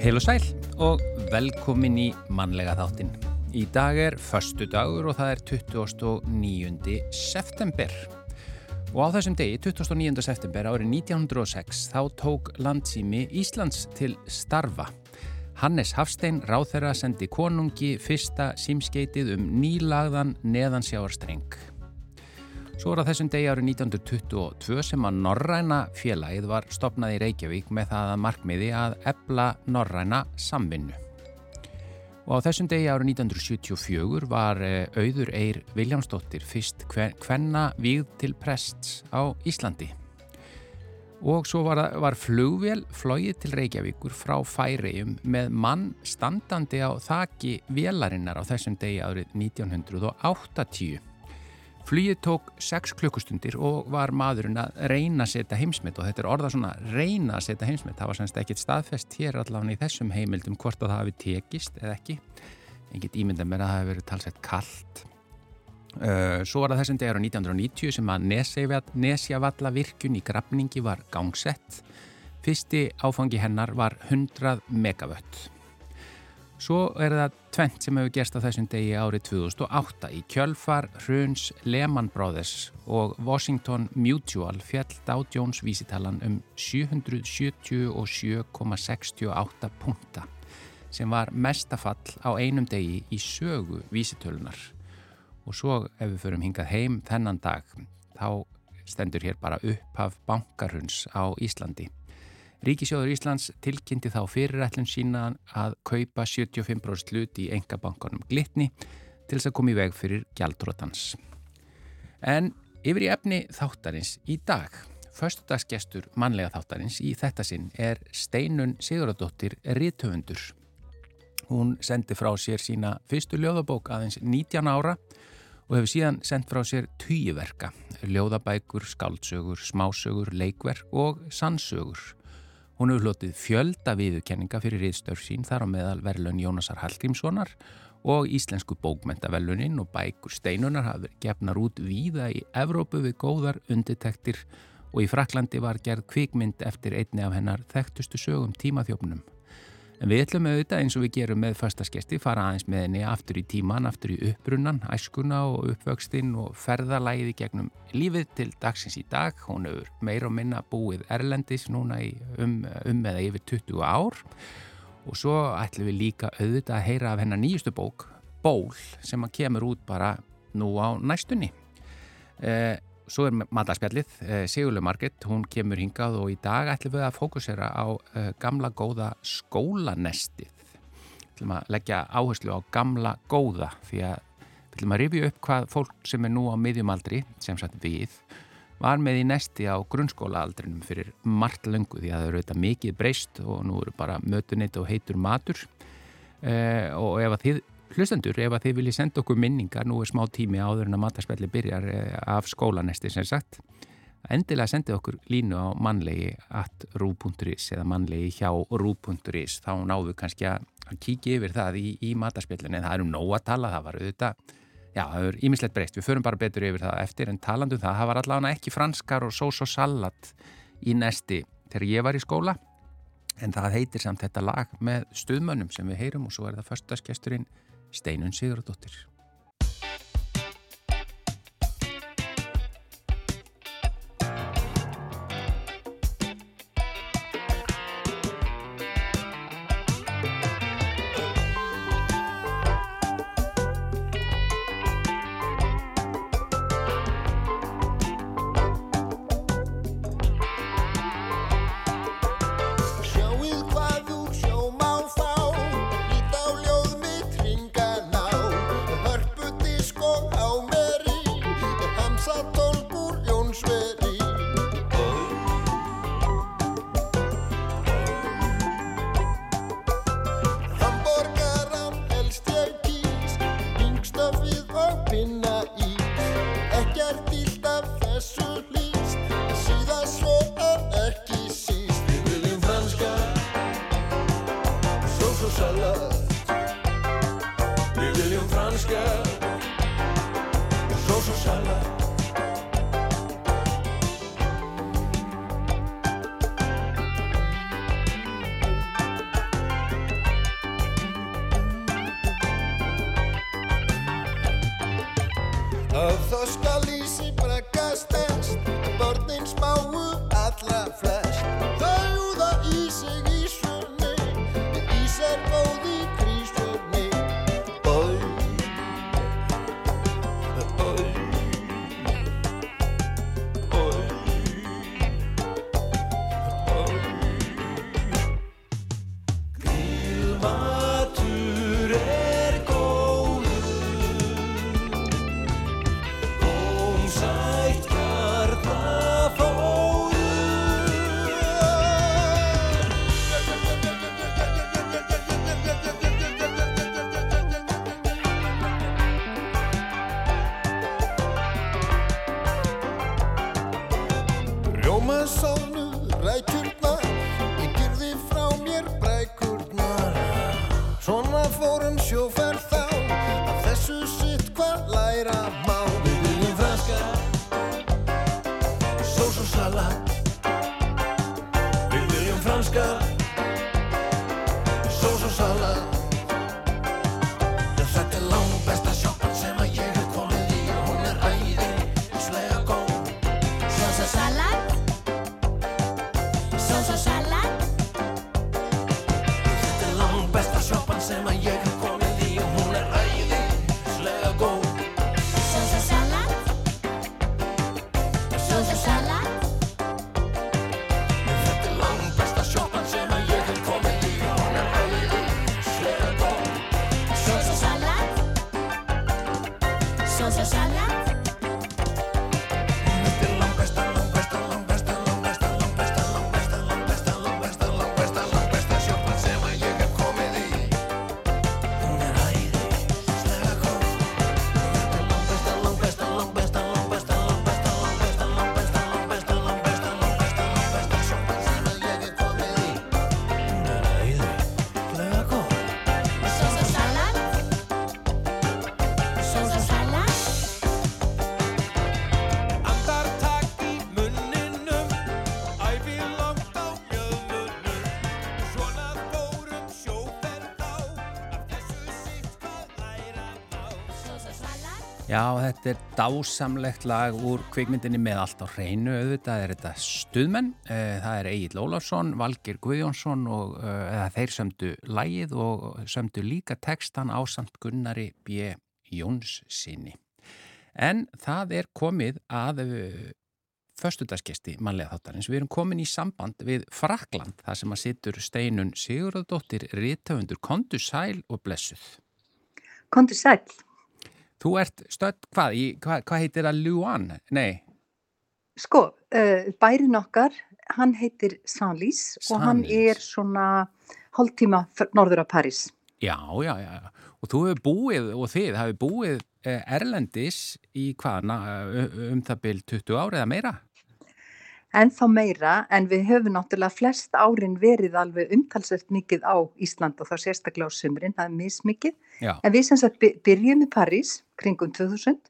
Heil og sæl og velkomin í mannlega þáttin. Í dag er förstu dagur og það er 29. september. Og á þessum degi, 29. september árið 1906, þá tók landsými Íslands til starfa. Hannes Hafstein ráþeira sendi konungi fyrsta símskeitið um nýlagðan neðansjáarstreng. Svo er á þessum degi árið 1922 sem að Norræna félagið var stopnað í Reykjavík með það að markmiði að ebla Norræna samvinnu. Og á þessum degi árið 1974 var eh, auður Eir Viljámsdóttir fyrst hvenna víð til prests á Íslandi. Og svo var, var flugvél flóið til Reykjavíkur frá Færiðum með mann standandi á þaki vélarinnar á þessum degi árið 1980. Flýið tók 6 klukkustundir og var maðurinn að reyna að setja heimsmet og þetta er orða svona reyna að setja heimsmet. Það var semst ekkit staðfest hér allavega í þessum heimildum hvort að það hafi tekist eða ekki. Engit ímynda mér að það hafi verið talsett kallt. Uh, svo var það þessum degar á 1990 sem að Nesjavalla virkun í grafningi var gangsett. Fyrsti áfangi hennar var 100 megavött. Svo er það tvent sem hefur gerst á þessum degi árið 2008 í kjölfar Hruns Lehman Brothers og Washington Mutual fjall Dow Jones vísitalan um 777,68 punta sem var mestafall á einum degi í sögu vísitölunar. Og svo ef við förum hingað heim þennan dag þá stendur hér bara upphaf bankarhuns á Íslandi. Ríkisjóður Íslands tilkynnti þá fyrirætlun sína að kaupa 75% hlut í engabankanum Glitni til þess að koma í veg fyrir gjaldrótans. En yfir í efni þáttarins í dag. Föstudagsgestur mannlega þáttarins í þetta sinn er Steinun Siguradóttir Ríðtöfundur. Hún sendi frá sér sína fyrstu ljóðabók aðeins 19 ára og hefur síðan sendt frá sér týjiverka, ljóðabækur, skáldsögur, smásögur, leikverk og sannsögur. Hún hefur hlotið fjölda viðurkenninga fyrir riðstörf sín þar á meðal verðlun Jónasar Hallgrímssonar og íslensku bókmentaverlunin og bækur steinunar hafa verið gefnar út víða í Evrópu við góðar undirtektir og í Fraklandi var gerð kvikmynd eftir einni af hennar þekktustu sögum tímaþjófnum. En við ætlum auðvitað eins og við gerum með fastaskesti fara aðeins með henni aftur í tíman, aftur í upprunnan, æskuna og uppvöxtinn og ferðalæði gegnum lífið til dagsins í dag. Hún hefur meir og minna búið Erlendis núna um, um eða yfir 20 ár og svo ætlum við líka auðvitað að heyra af hennar nýjustu bók, Ból, sem að kemur út bara nú á næstunni. Eh, Svo er matarspjallið, eh, Sigurlu Margit, hún kemur hingað og í dag ætlum við að fókusera á uh, gamla góða skólanestið. Við ætlum að leggja áherslu á gamla góða því að við ætlum að rifja upp hvað fólk sem er nú á miðjumaldri, sem sagt við, var með í nesti á grunnskólaaldrinum fyrir margt löngu því að það eru auðvitað mikið breyst og nú eru bara mötunit og heitur matur uh, og ef að þið hlustendur, ef að þið viljið senda okkur minningar, nú er smá tími áður en að matarspelli byrjar eh, af skólanesti sem sagt, endilega sendið okkur línu á mannlegi at rú.is eða mannlegi hjá rú.is, þá náðu kannski að kíkja yfir það í, í matarspellinu en það er um nóg að tala, það var auðvitað já, það er ímislegt breyst, við förum bara betur yfir það eftir en talandu um það, það var allavega ekki franskar og sós og salat í nesti þegar ég var í skóla en það heitir samt þetta lag með stuðmönnum sem við heyrum og svo er það förstaskesturinn Steinun Sigurðardóttir. Já, þetta er dásamlegt lag úr kvikmyndinni með allt á hreinu auðvitað er þetta stuðmenn, eh, það er Egil Ólafsson, Valgir Guðjónsson og eh, þeir sömdu lagið og sömdu líka textan á samt Gunnari B. Jóns sinni. En það er komið að eh, förstudaskesti mannlega þáttarins. Við erum komin í samband við Frakland, þar sem að sittur steinun Sigurðardóttir, Ríðtöfundur, Kondu Sæl og Blessuð. Kondu Sæl. Þú ert stödd, hvað, í, hvað, hvað heitir það, Luan? Nei. Sko, uh, bærin okkar, hann heitir Sanlís og hann er svona hálftíma norður af París. Já, já, já. Og þú hefur búið, og þið hefur búið eh, Erlendis í hvaðna um það byrj 20 árið eða meira? En þá meira, en við höfum náttúrulega flest árin verið alveg umtalsveit mikið á Ísland og þá sérstaklega á sumrin, það er mismikið. Já. En við sem sagt byrjum í París kringum 2000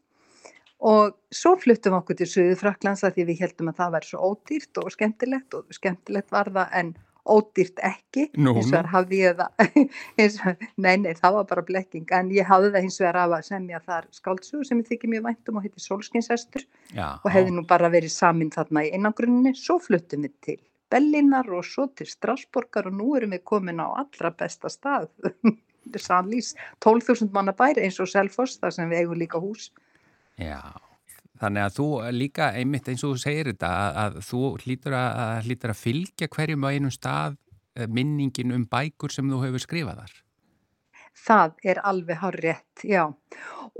og svo fluttum okkur til Suðu Fraklands að því við heldum að það væri svo ódýrt og skemmtilegt og skemmtilegt var það en ódýrt ekki, Nú, eins og þar hafði ég það, og, nei, nei, það var bara blekking, en ég hafði það eins og þar að semja þar skáldsögu sem ég þykki mjög væntum og heitir Solskinshestur og hefði nú bara verið samin þarna í einangrunni, svo fluttum við til Bellinar og svo til Strasborgar og nú erum við komin á allra besta stað, Sannlýs, 12.000 manna bæri eins og Selfoss, þar sem við eigum líka hús. Já, Þannig að þú líka einmitt eins og þú segir þetta að, að þú hlýtur að, hlýtur að fylgja hverjum á einum stað eh, minningin um bækur sem þú hefur skrifað þar. Það er alveg hár rétt, já.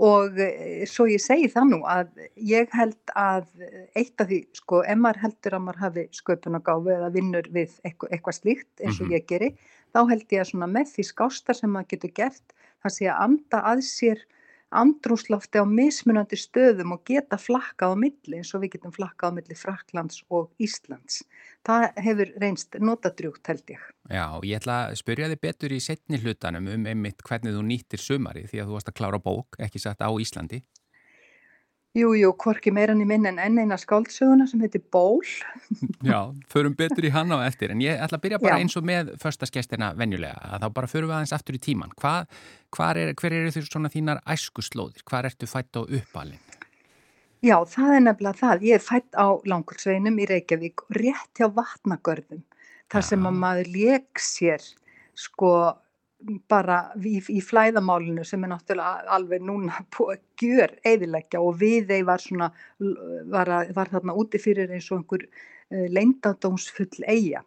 Og eh, svo ég segi það nú að ég held að eitt af því, sko, ef maður heldur að maður hafi sköpunagáfi eða vinnur við eitthvað, eitthvað slíkt eins og mm -hmm. ég geri, þá held ég að svona með því skástar sem maður getur gert, það sé að anda að sér andrúslofti á mismunandi stöðum og geta flakkað á milli eins og við getum flakkað á milli Fraklands og Íslands. Það hefur reynst notadrjúkt held ég. Já, ég ætla að spyrja þig betur í setni hlutanum um einmitt hvernig þú nýttir sumari því að þú varst að klára bók, ekki satt á Íslandi. Jú, jú, korki meirann í minn en enn eina skáldsöguna sem heitir Ból. Já, förum betur í hann á eftir, en ég ætla að byrja bara Já. eins og með förstaskestina venjulega, að þá bara förum við aðeins aftur í tíman. Hva, er, hver eru þú svona þínar æskuslóðir? Hvar ertu fætt á uppalinn? Já, það er nefnilega það. Ég er fætt á Langholtsveinum í Reykjavík rétt hjá vatnagörðum. Þar sem að maður leik sér sko bara í, í flæðamálinu sem er náttúrulega alveg núna gjör eðileggja og við þeir var svona, var, að, var þarna úti fyrir eins og einhver uh, leyndadómsfull eiga.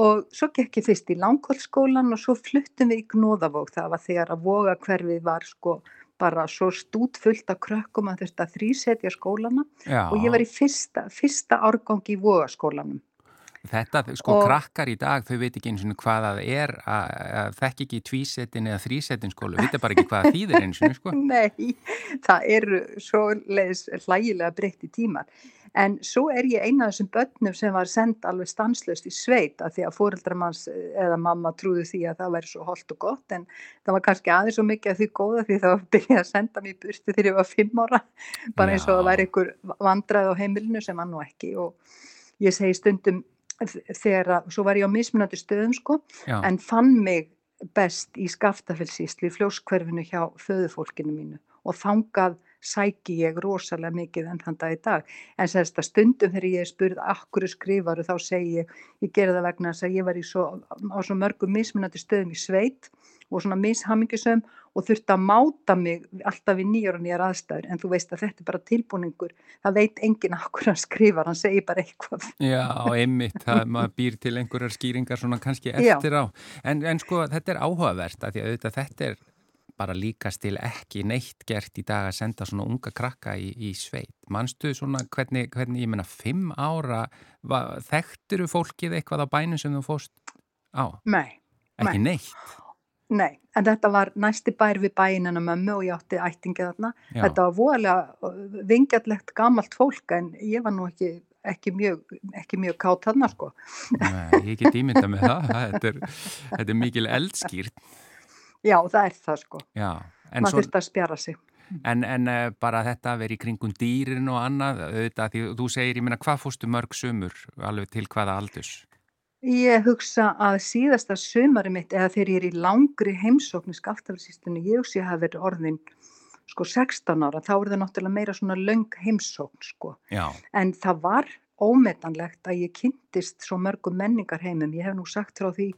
Og svo gekk ég fyrst í Langholtsskólan og svo fluttum við í Gnóðavók. Það var þegar að voga hverfið var sko bara svo stút fullt af krökkum að þurfti að þrýsetja skólana Já. og ég var í fyrsta, fyrsta árgangi í vogaskólanum. Þetta, sko, Og- krakkar í dag, þau veit ekki eins og hvað það er að, að þekk ekki tvísetin eða þrísetin skólu, vita bara ekki hvað þýðir eins og, sko. Nei, það eru svo leiðis hlægilega breytti tímar. En svo er ég eina af þessum börnum sem var senda alveg stanslöst í sveit af því að fóreldramanns eða mamma trúði því að það væri svo holdt og gott en það var kannski aðeins svo mikið að því góða því það var byrjað að senda mér í burtu þegar ég var fimm ára bara eins og Já. það væri einhver vandræð á heimilinu sem var nú ekki og ég segi stundum þegar að, svo var ég á mismunandi stöðum sko Já, en fann mig best í skaftafellsíslu í fljóskverfinu hjá föðufólkinu mínu. Og þangað sæki ég rosalega mikið enn þann dag í dag. En sérst að stundum þegar ég er spurð akkur skrifaru þá segi ég, ég gera það vegna að ég var svo, á svo mörgum mismunandi stöðum í sveit og svona mishammingisum og þurfti að máta mig alltaf í nýjar og nýjar aðstæður en þú veist að þetta er bara tilbúningur, það veit enginn akkur hann skrifar, hann segir bara eitthvað. já, einmitt, það maður býr til einhverjar skýringar svona kannski Já. eftir á. En, en sko, þetta er áhugavert að því að auðvitað þetta er bara líkast til ekki neitt gert í dag að senda svona unga krakka í, í sveit. Manstu svona hvernig, hvernig ég menna, fimm ára, þekktiru fólkið eitthvað á bænum sem þú fóst á? Nei, Ekki Nei. neitt? Nei, en þetta var næsti bær við bæinn en að mömmu og ég átti ættingi þarna. Já, Þetta var voðalega vingjallegt gamalt fólk en ég var nú ekki, ekki mjög, ekki mjög kátt þarna sko. Nei, ég get ímynda með það. Þetta er, þetta er mikil eldskýrt. Já, það er það sko. Já, en, Maður svo, þurfti að spjara sig. en, en uh, bara þetta að vera í kringum dýrin og annað, auðvitað, því þú segir, ég meina, hvað fórstu mörg sumur alveg til hvaða aldurs? Ég hugsa að síðasta sumari mitt eða þegar ég er í langri heimsókn í skaftafelsýstunni, ég hugsa ég hafi verið orðin sko 16 ára, þá er það náttúrulega meira svona löng heimsókn sko. Já, En það var ómetanlegt að ég kynntist svo mörgum menningarheimum. Ég hef nú sagt frá því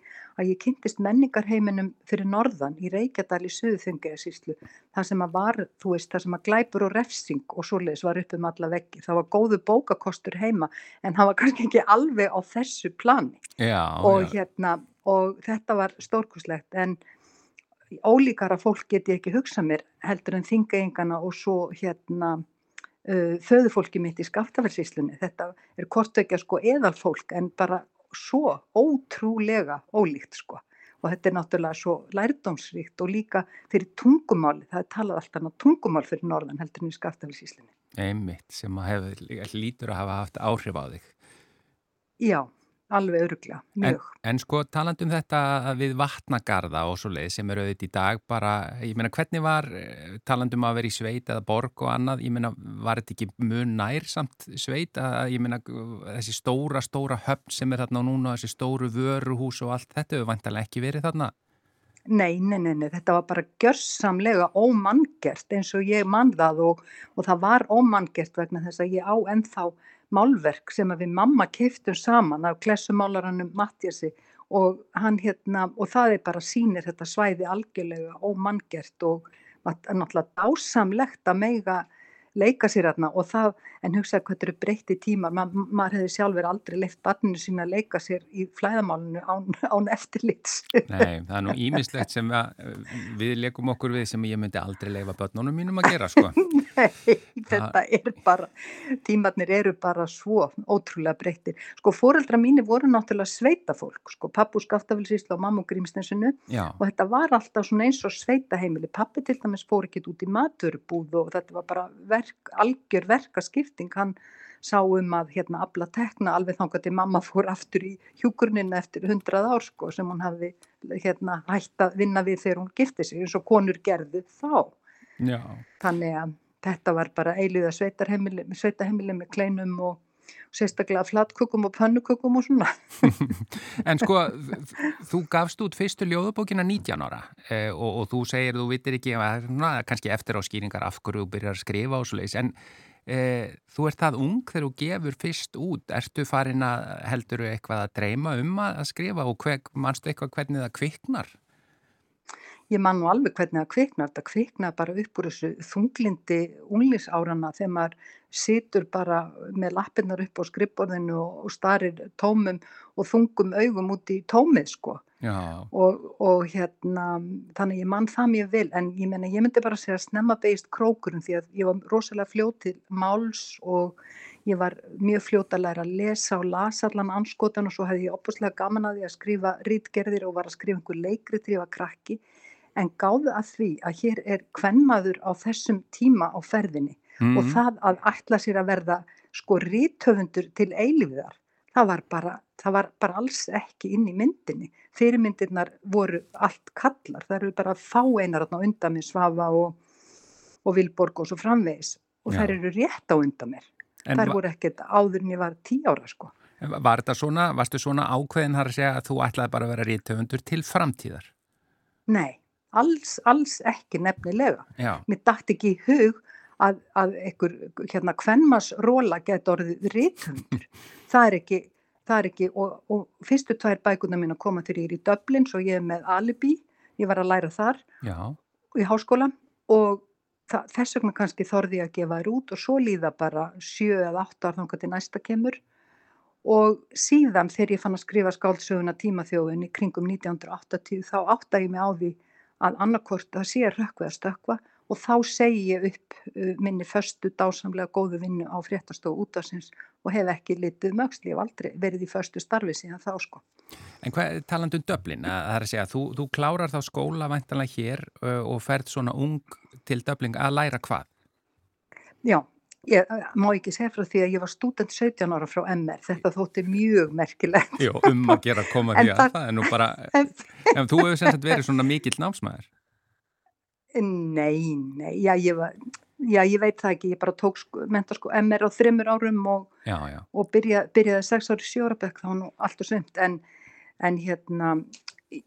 að ég kynntist menningarheiminum fyrir norðan í Reykjadal í Suðuþungaðasíslu. Það sem að var, þú veist, það sem að glæpur og refsing og svoleiðis var upp um alla veggi. Það var góðu bókakostur heima en það var kannski ekki alveg á þessu plani. já, og, já. hérna, og þetta var stórkuslegt en ólíkara fólk get ég ekki hugsað mér heldur en þingeyingana og svo hérna uh, föðufólki mitt í skaftafelsíslunni. Þetta er kortökja sko eðalfólk en bara svo ótrúlega ólíkt sko. Og þetta er náttúrulega svo lærdómsríkt og líka fyrir tungumáli. Það er talað alltaf um tungumál fyrir norðan heldur en í skaftafelsíslunni. einmitt sem að hef, lítur að hafa haft áhrif á þig. Já, alveg öruglega, En, mjög. en sko talandi um þetta við vatnagarða og svo leið sem eru auðvitað í dag bara, ég meina hvernig var eh, talandi um að vera í sveit eða borg og annað, ég meina var þetta ekki mun nær samt sveit að ég meina þessi stóra, stóra höfn sem er þarna og núna þessi stóru vöruhús og allt þetta hefur vantarlega ekki verið þarna. Nei, nei, nei, nei, þetta var bara gjörsamlega ómanngert eins og ég mann það og, og það var ómanngert vegna þess að ég á ennþá málverk sem við mamma keiftum saman af klessumálaranum Mattiasi og hérna, og það er bara sýnir þetta svæði algjörlega ómanngert og náttúrulega dásamlegt að meiga leika sér hérna og það, en hugsa hvað þetta eru breytti tímar, Ma, maður hefði sjálfur aldrei leift barninu sína að leika sér í flæðamálinu án, án eftirlits. Nei, það er nú ímislegt sem að, við leikum okkur við sem ég myndi aldrei leifa börnunum mínum að gera sko. Nei, þetta er bara, tímarnir eru bara svo ótrúlega breyttir. Sko, fóreldra mínir voru náttúrulega sveitafólk, sko, pappu skaftafilsísla og mammu grímstensinu Já, og þetta var alltaf svona eins og sveitaheimili. Pappi til dæmis fór ekki út í maturubúð og þetta var bara verk, algjör verkaskipting. Hann sá um að hérna afla tekna alveg þangað til mamma fór aftur í hjúkurninu eftir hundrað ár, sko, sem hún hafði hérna hægt að vinna við þegar hún gifti sig, eins og konur gerðu þá. já. Þannig að þetta var bara eiliða sveitaheimili með kleinum og sérstaklega flatkökum og pönnukökum og svona. En sko, þú gafst út fyrstu ljóðabókina 19 ára eh, og, og þú segir, þú vitir ekki, að, na, kannski eftir á skýringar af hverju þú byrjar að skrifa og svo leiðis, en Eh, þú ert það ung þegar þú gefur fyrst út. Ertu farin að heldur eitthvað að dreyma um að skrifa og hver, mannstu eitthvað hvernig það kviknar? Ég man nú alveg hvernig það kviknar. Það kviknar bara upp úr þessu þunglindi unglísárana þegar maður situr bara með lappinnar upp á skrippborðinu og starir tómum og þungum augum út í tómið sko. Og, og hérna þannig ég mann það mjög vil en ég menna ég myndi bara segja snemma beist krókurinn því að ég var rosalega fljótið máls og ég var mjög fljóta að læra að lesa og lasa allan anskotan og svo hefði ég opuslega gaman að því að skrifa rítgerðir og var að skrifa einhver leikri til ég var krakki. En gáði að því að hér er kvennmaður á þessum tíma á ferðinni mm. og mhm. það að ætla sér að verða sko rítöfundur til eilífiðar það var bara, það var bara alls ekki inn í myndinni. Fyrirmyndirnar voru allt kallar, það eru bara fá einar á undan mér Svafa og, og Vilborg og svo framvegis og Já. þær eru rétt á undan mér. En þær voru ekkert áður en ég var tí ára sko. Var þetta svona, varstu svona ákveðin að segja að þú ætlaði bara að vera rítöfundur til framtíðar? Nei, alls, alls ekki nefnilega. Já. Mér dætti ekki í hug að, að einhver hérna kvennmasróla getur orðið rítundur. Það er ekki, það er ekki og, og fyrstu tvær bækuna mín að koma þegar ég er í Dublin svo ég er með alibi, ég var að læra þar Já. í háskóla og það, þess vegna kannski þorði ég að gefa þér út og svo líða bara sjö eða átt ár þannig að næsta kemur og síðan þegar ég fann að skrifa skáldsöguna tímaþjóðin í kringum 1980 þá átta ég mig á því að annarkort það sé rökkveð að stökkva og þá segi ég upp uh, minni förstu dásamlega góðu vinnu á fréttastofu útafsins og hef ekki litið mögsli, ég hef aldrei verið í förstu starfi síðan þá sko. En hvað talandu um Döblin, að það er að segja, þú, þú klárar þá skóla væntanlega hér uh, og ferð svona ung til Döblin að læra hvað? Já, ég má ekki segja frá því að ég var student 17 ára frá MR, þetta þótti mjög merkilegt. Jó, um að gera að koma því að það, er nú bara, en, en þú hefur sem sagt verið svona mikill námsmaður. Nei, nei, já ég, var, já ég veit það ekki, ég bara tók sko, menta sko MR á þrimur árum og, já, já. og byrja, byrjaði sex ári sjórabökk þá nú allt og sumt en, en hérna,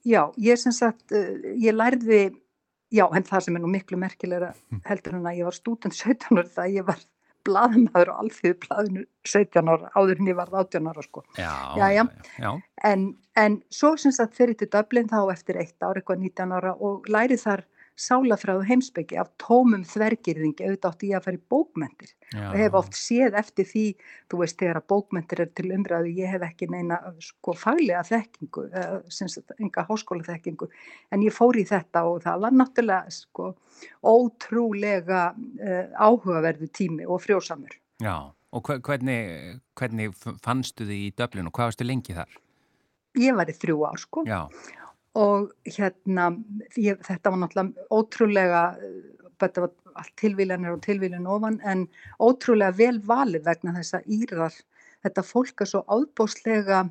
já ég sem sagt, uh, ég lærði, já en það sem er nú miklu merkilega hm. heldur en að ég var stúdent 17 ára það ég var blaðmaður og alþjóðu blaðinu 17 ára áður en ég var 18 ára sko. Já, já, já. En, en svo sem sagt fyrir til Dublin þá eftir eitt ára, eitthvað 19 ára og lærið þar sálafræðu heimsbyggi af tómum þvergirðingi auðvitað átti ég að fara í bókmentir Já. og hef oft séð eftir því þú veist þegar að bókmentir er til umræðu ég hef ekki neina sko faglega þekkingu, enga háskóla þekkingu en ég fór í þetta og það var náttúrulega sko ótrúlega uh, áhugaverðu tími og frjósamur Já, og hvernig, hvernig fannstu þið í döflinu og hvað varstu lengi þar? Ég var í þrjú ár sko Já og hérna ég, þetta var náttúrulega ótrúlega þetta var allt tilvílanir og tilvílin ofan en ótrúlega vel valið vegna þess að Írar þetta fólk er svo áðbóslega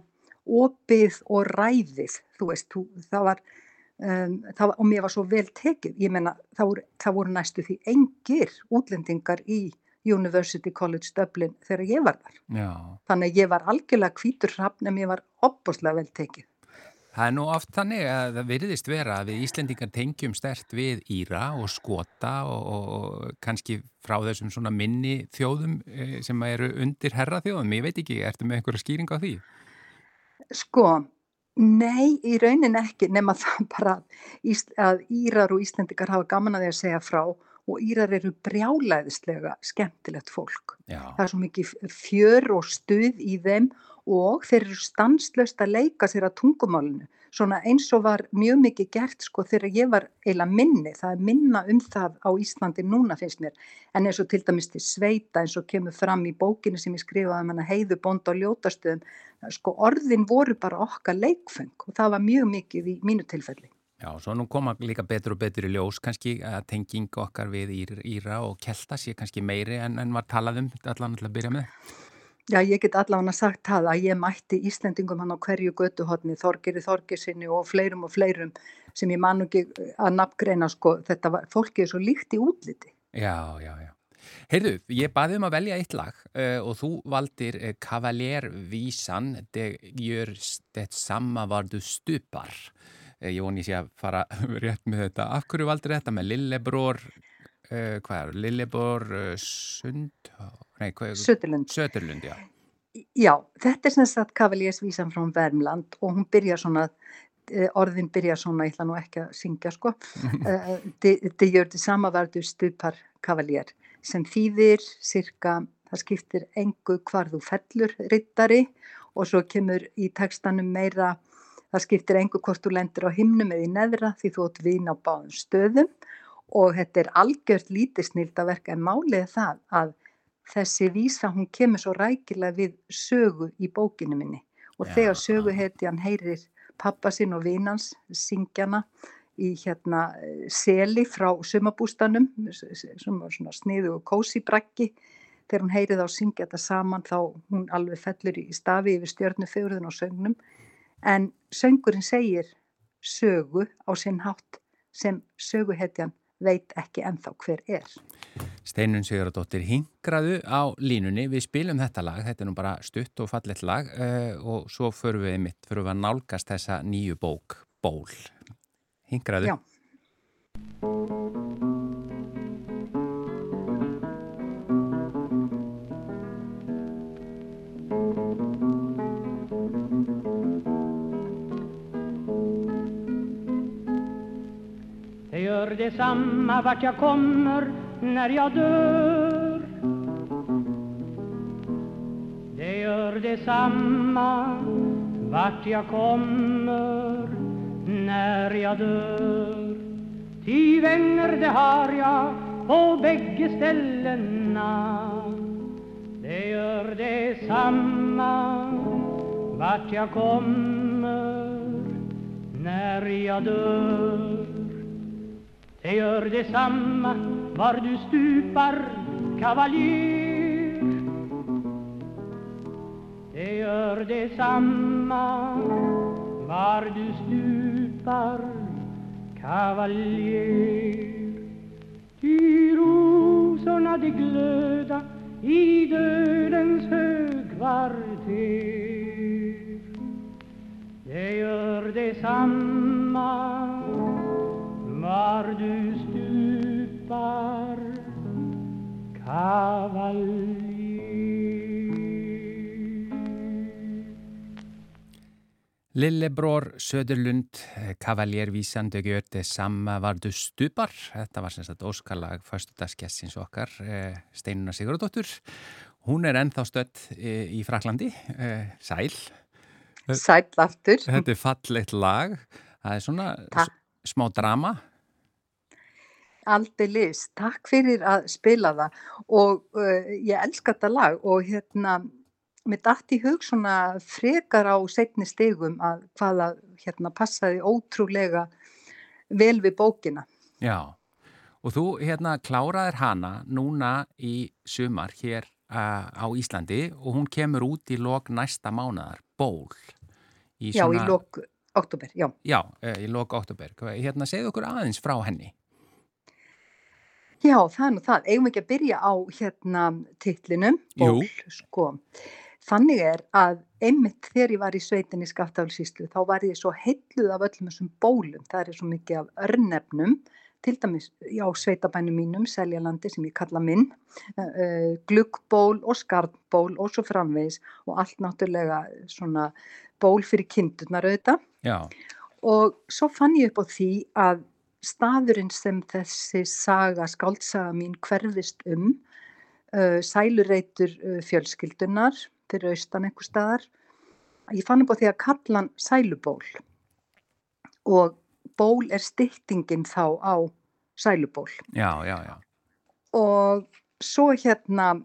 opið og ræðið þú veist, þú, það, var, um, það var og mér var svo vel tekið. Ég menna það voru, það voru næstu því engir útlendingar í University College Dublin þegar ég var þar. Já. þannig að ég var algjörlega kvítur hrappn en ég var opbóslega vel tekið Það er nú oft þannig að það veriðist vera að við Íslendingar tengjum stert við Íra og Skota og, og kannski frá þessum svona minni þjóðum eh, sem eru undir herra þjóðum. Ég veit ekki, ertu með einhverja skýring á því? Sko, nei, í raunin ekki nema það bara að Írar og Íslendingar hafa gaman að því að segja frá og Írar eru brjálæðislega skemmtilegt fólk. Já. Það er svo mikið fjör og stuð í þeim og þeir eru stanslöst að leika sér að tungumálinu. Svona eins og var mjög mikið gert sko þegar ég var eiginlega minni. Það er minna um það á Íslandi núna finnst mér. En eins og til dæmis til sveita eins og kemur fram í bókinu sem ég skrifaði um heiðu bónd og ljótastöðum sko orðin voru bara okkar leikfeng og það var mjög mikið í mínu tilfelli. Já, svo nú koma líka betur og betur í ljós kannski að tenging okkar við Íra og Kelta sé kannski meiri en, en var talað um allan alltaf að byrja með Já, ég get allavega sagt það að ég mætti Íslendingum hann á hverju götuhotni, Þorgeri Þorgersinni og fleirum og fleirum sem ég man ekki að nafngreina sko, þetta var, fólki er svo líkt í útliti. Já, já, já. Heyrðu, ég baði um að velja eitt lag uh, og þú valdir uh, Cavalier Vísan, det gjør det samma var du stupar. Uh, ég voni sé að fara rétt með þetta. Af hverju valdir þetta með Lillebror, uh, hvað er, Lillebor, uh, Sund, nei, hvað er? Söturlund. Söturlund, já. Já, þetta er sem sagt Kavaliersvísan frá Vermland og hún byrja svona, eh, orðin byrja svona, ég ætla nú ekki að syngja sko, det gör det samma var du stupar Kavalier sem þýðir cirka, það skiptir engu hvar þú fellur rittari og svo kemur í tekstanum meira, það skiptir engu hvort þú lendur á himnum eða í neðra því þú átt vín á báðum stöðum og þetta er algjört að verka en málið er það að þessi vísa hún kemur svo rækilega við sögu í bókinu minni og Já. þegar sögu heiti hann heyrir pappa sinn og vinans syngjana í hérna seli frá sumabústanum sem var svona sniðu og kósi brakki þegar hún heyrið á syngja þetta saman þá hún alveg fellur í stafi yfir stjörnufegurðun og söngnum en söngurinn segir sögu á sinn hátt sem söguhetjan veit ekki ennþá hver er. Steinun Sigurðardóttir hingraðu á línunni. Við spilum þetta lag, þetta er nú bara stutt og fallet lag uh, og svo förum við mitt, förum við að nálgast þessa nýju bók, Ból. Hingraðu. Já. Detsamma vart jag kommer när jag dör. Det gör detsamma vart jag kommer när jag dör. Ty vänner det har jag på bägge ställena. Det gör detsamma vart jag kommer när jag dör det gör detsamma var du stupar kavaljer Det gör detsamma var du stupar kavaljer Ty rosorna de glöda i dödens högkvarter. Det gör detsamma du stupar kavaljer Lillebror Söderlund, kavaljervísan, þau gjör þetta samma vardu stupar. Þetta var sem sagt óskalag fyrstudagskessins okkar, eh, Steinuna Sigurðardóttur. Hún er ennþá stött eh, í Fraklandi, eh, sæl. Sæll aftur. Þetta er fallegt lag. Það er svona Takk. smá drama. Aldeilis, takk fyrir að spila það og uh, ég elska þetta lag og hérna, mér datt í hug svona frekar á setni stegum að hvaða hérna passaði ótrúlega vel við bókina. Já, og þú hérna kláraðir hana núna í sumar hér uh, á Íslandi og hún kemur út í lok næsta mánaðar, ból. Í Já, í lok oktober, já. Já, uh, í lok oktober. Hérna, segðu okkur aðeins frá henni. Já, það er nú það. Eigum við ekki að byrja á hérna titlinum, ból, Jú. sko. Þannig er að einmitt þegar ég var í sveitinni Skaftafelsíslu þá var ég svo heilluð af öllum þessum bólum. Það er svo mikið af örnefnum, til dæmis á sveitabænum mínum, Seljalandi sem ég kalla minn, uh, glugból og skarnból og svo framvegis og allt náttúrulega svona ból fyrir kindurnar auðvitað. Já, Og svo fann ég upp á því að staðurinn sem þessi saga, skáldsaga mín hverfist um, uh, sælureitur uh, fjölskyldunar fyrir austan einhver staðar, ég fann upp á því að kalla hann sæluból. Og ból er styttingin þá á sæluból. Já, já, já. og svo hérna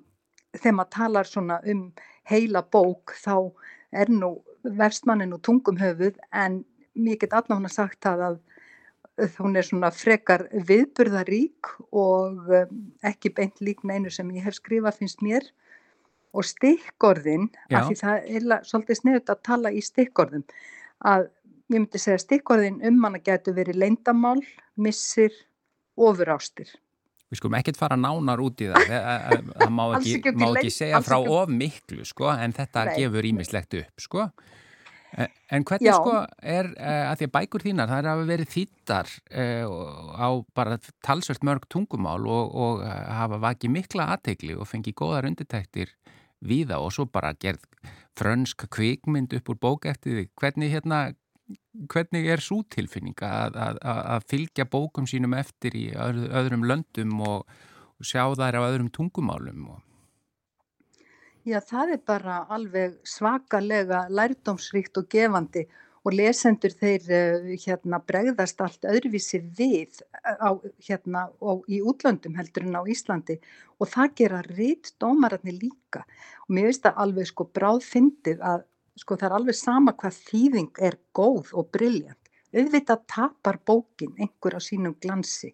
þegar maður talar svona um heila bók þá er nú verstmannin og tungum höfuð en mér get allavega sagt það að hún er svona frekar viðburðarík og um, ekki beint lík neinu sem ég hef skrifað finnst mér og stikkorðin, af því það er svolítið sniðut að tala í stikkorðum, að ég myndi segja stikkorðin um hana getur verið leyndamál, missir, ofurástir. Við skulum ekkert fara nánar út í það. Það, má ekki, ekki má ekki segja frá of miklu, sko, en þetta Nei. gefur ímislegt upp, sko. En, en hvernig Já. sko er uh, að því að bækur þínar, það er að verið þýttar uh, á bara talsvert mörg tungumál og, og uh, hafa vakið mikla aðtegli og fengið góðar undirtæktir við það og svo bara gerð frönsk kvikmynd upp úr bók eftir því. Hvernig, hérna, hvernig er svo tilfinning að, að, að fylgja bókum sínum eftir í öðrum löndum og, og sjá þær á öðrum tungumálum og Já, það er bara alveg svakalega lærdómsríkt og gefandi og lesendur þeir uh, hérna, bregðast allt öðruvísi við eh, á, hérna, og í útlöndum heldur en á Íslandi og það gera rít dómararnir líka og mér finnst það alveg sko bráðfyndið að sko það er alveg sama hvað þýðing er góð og brilljant. Auðvitað tapar bókin einhver á sínum glansi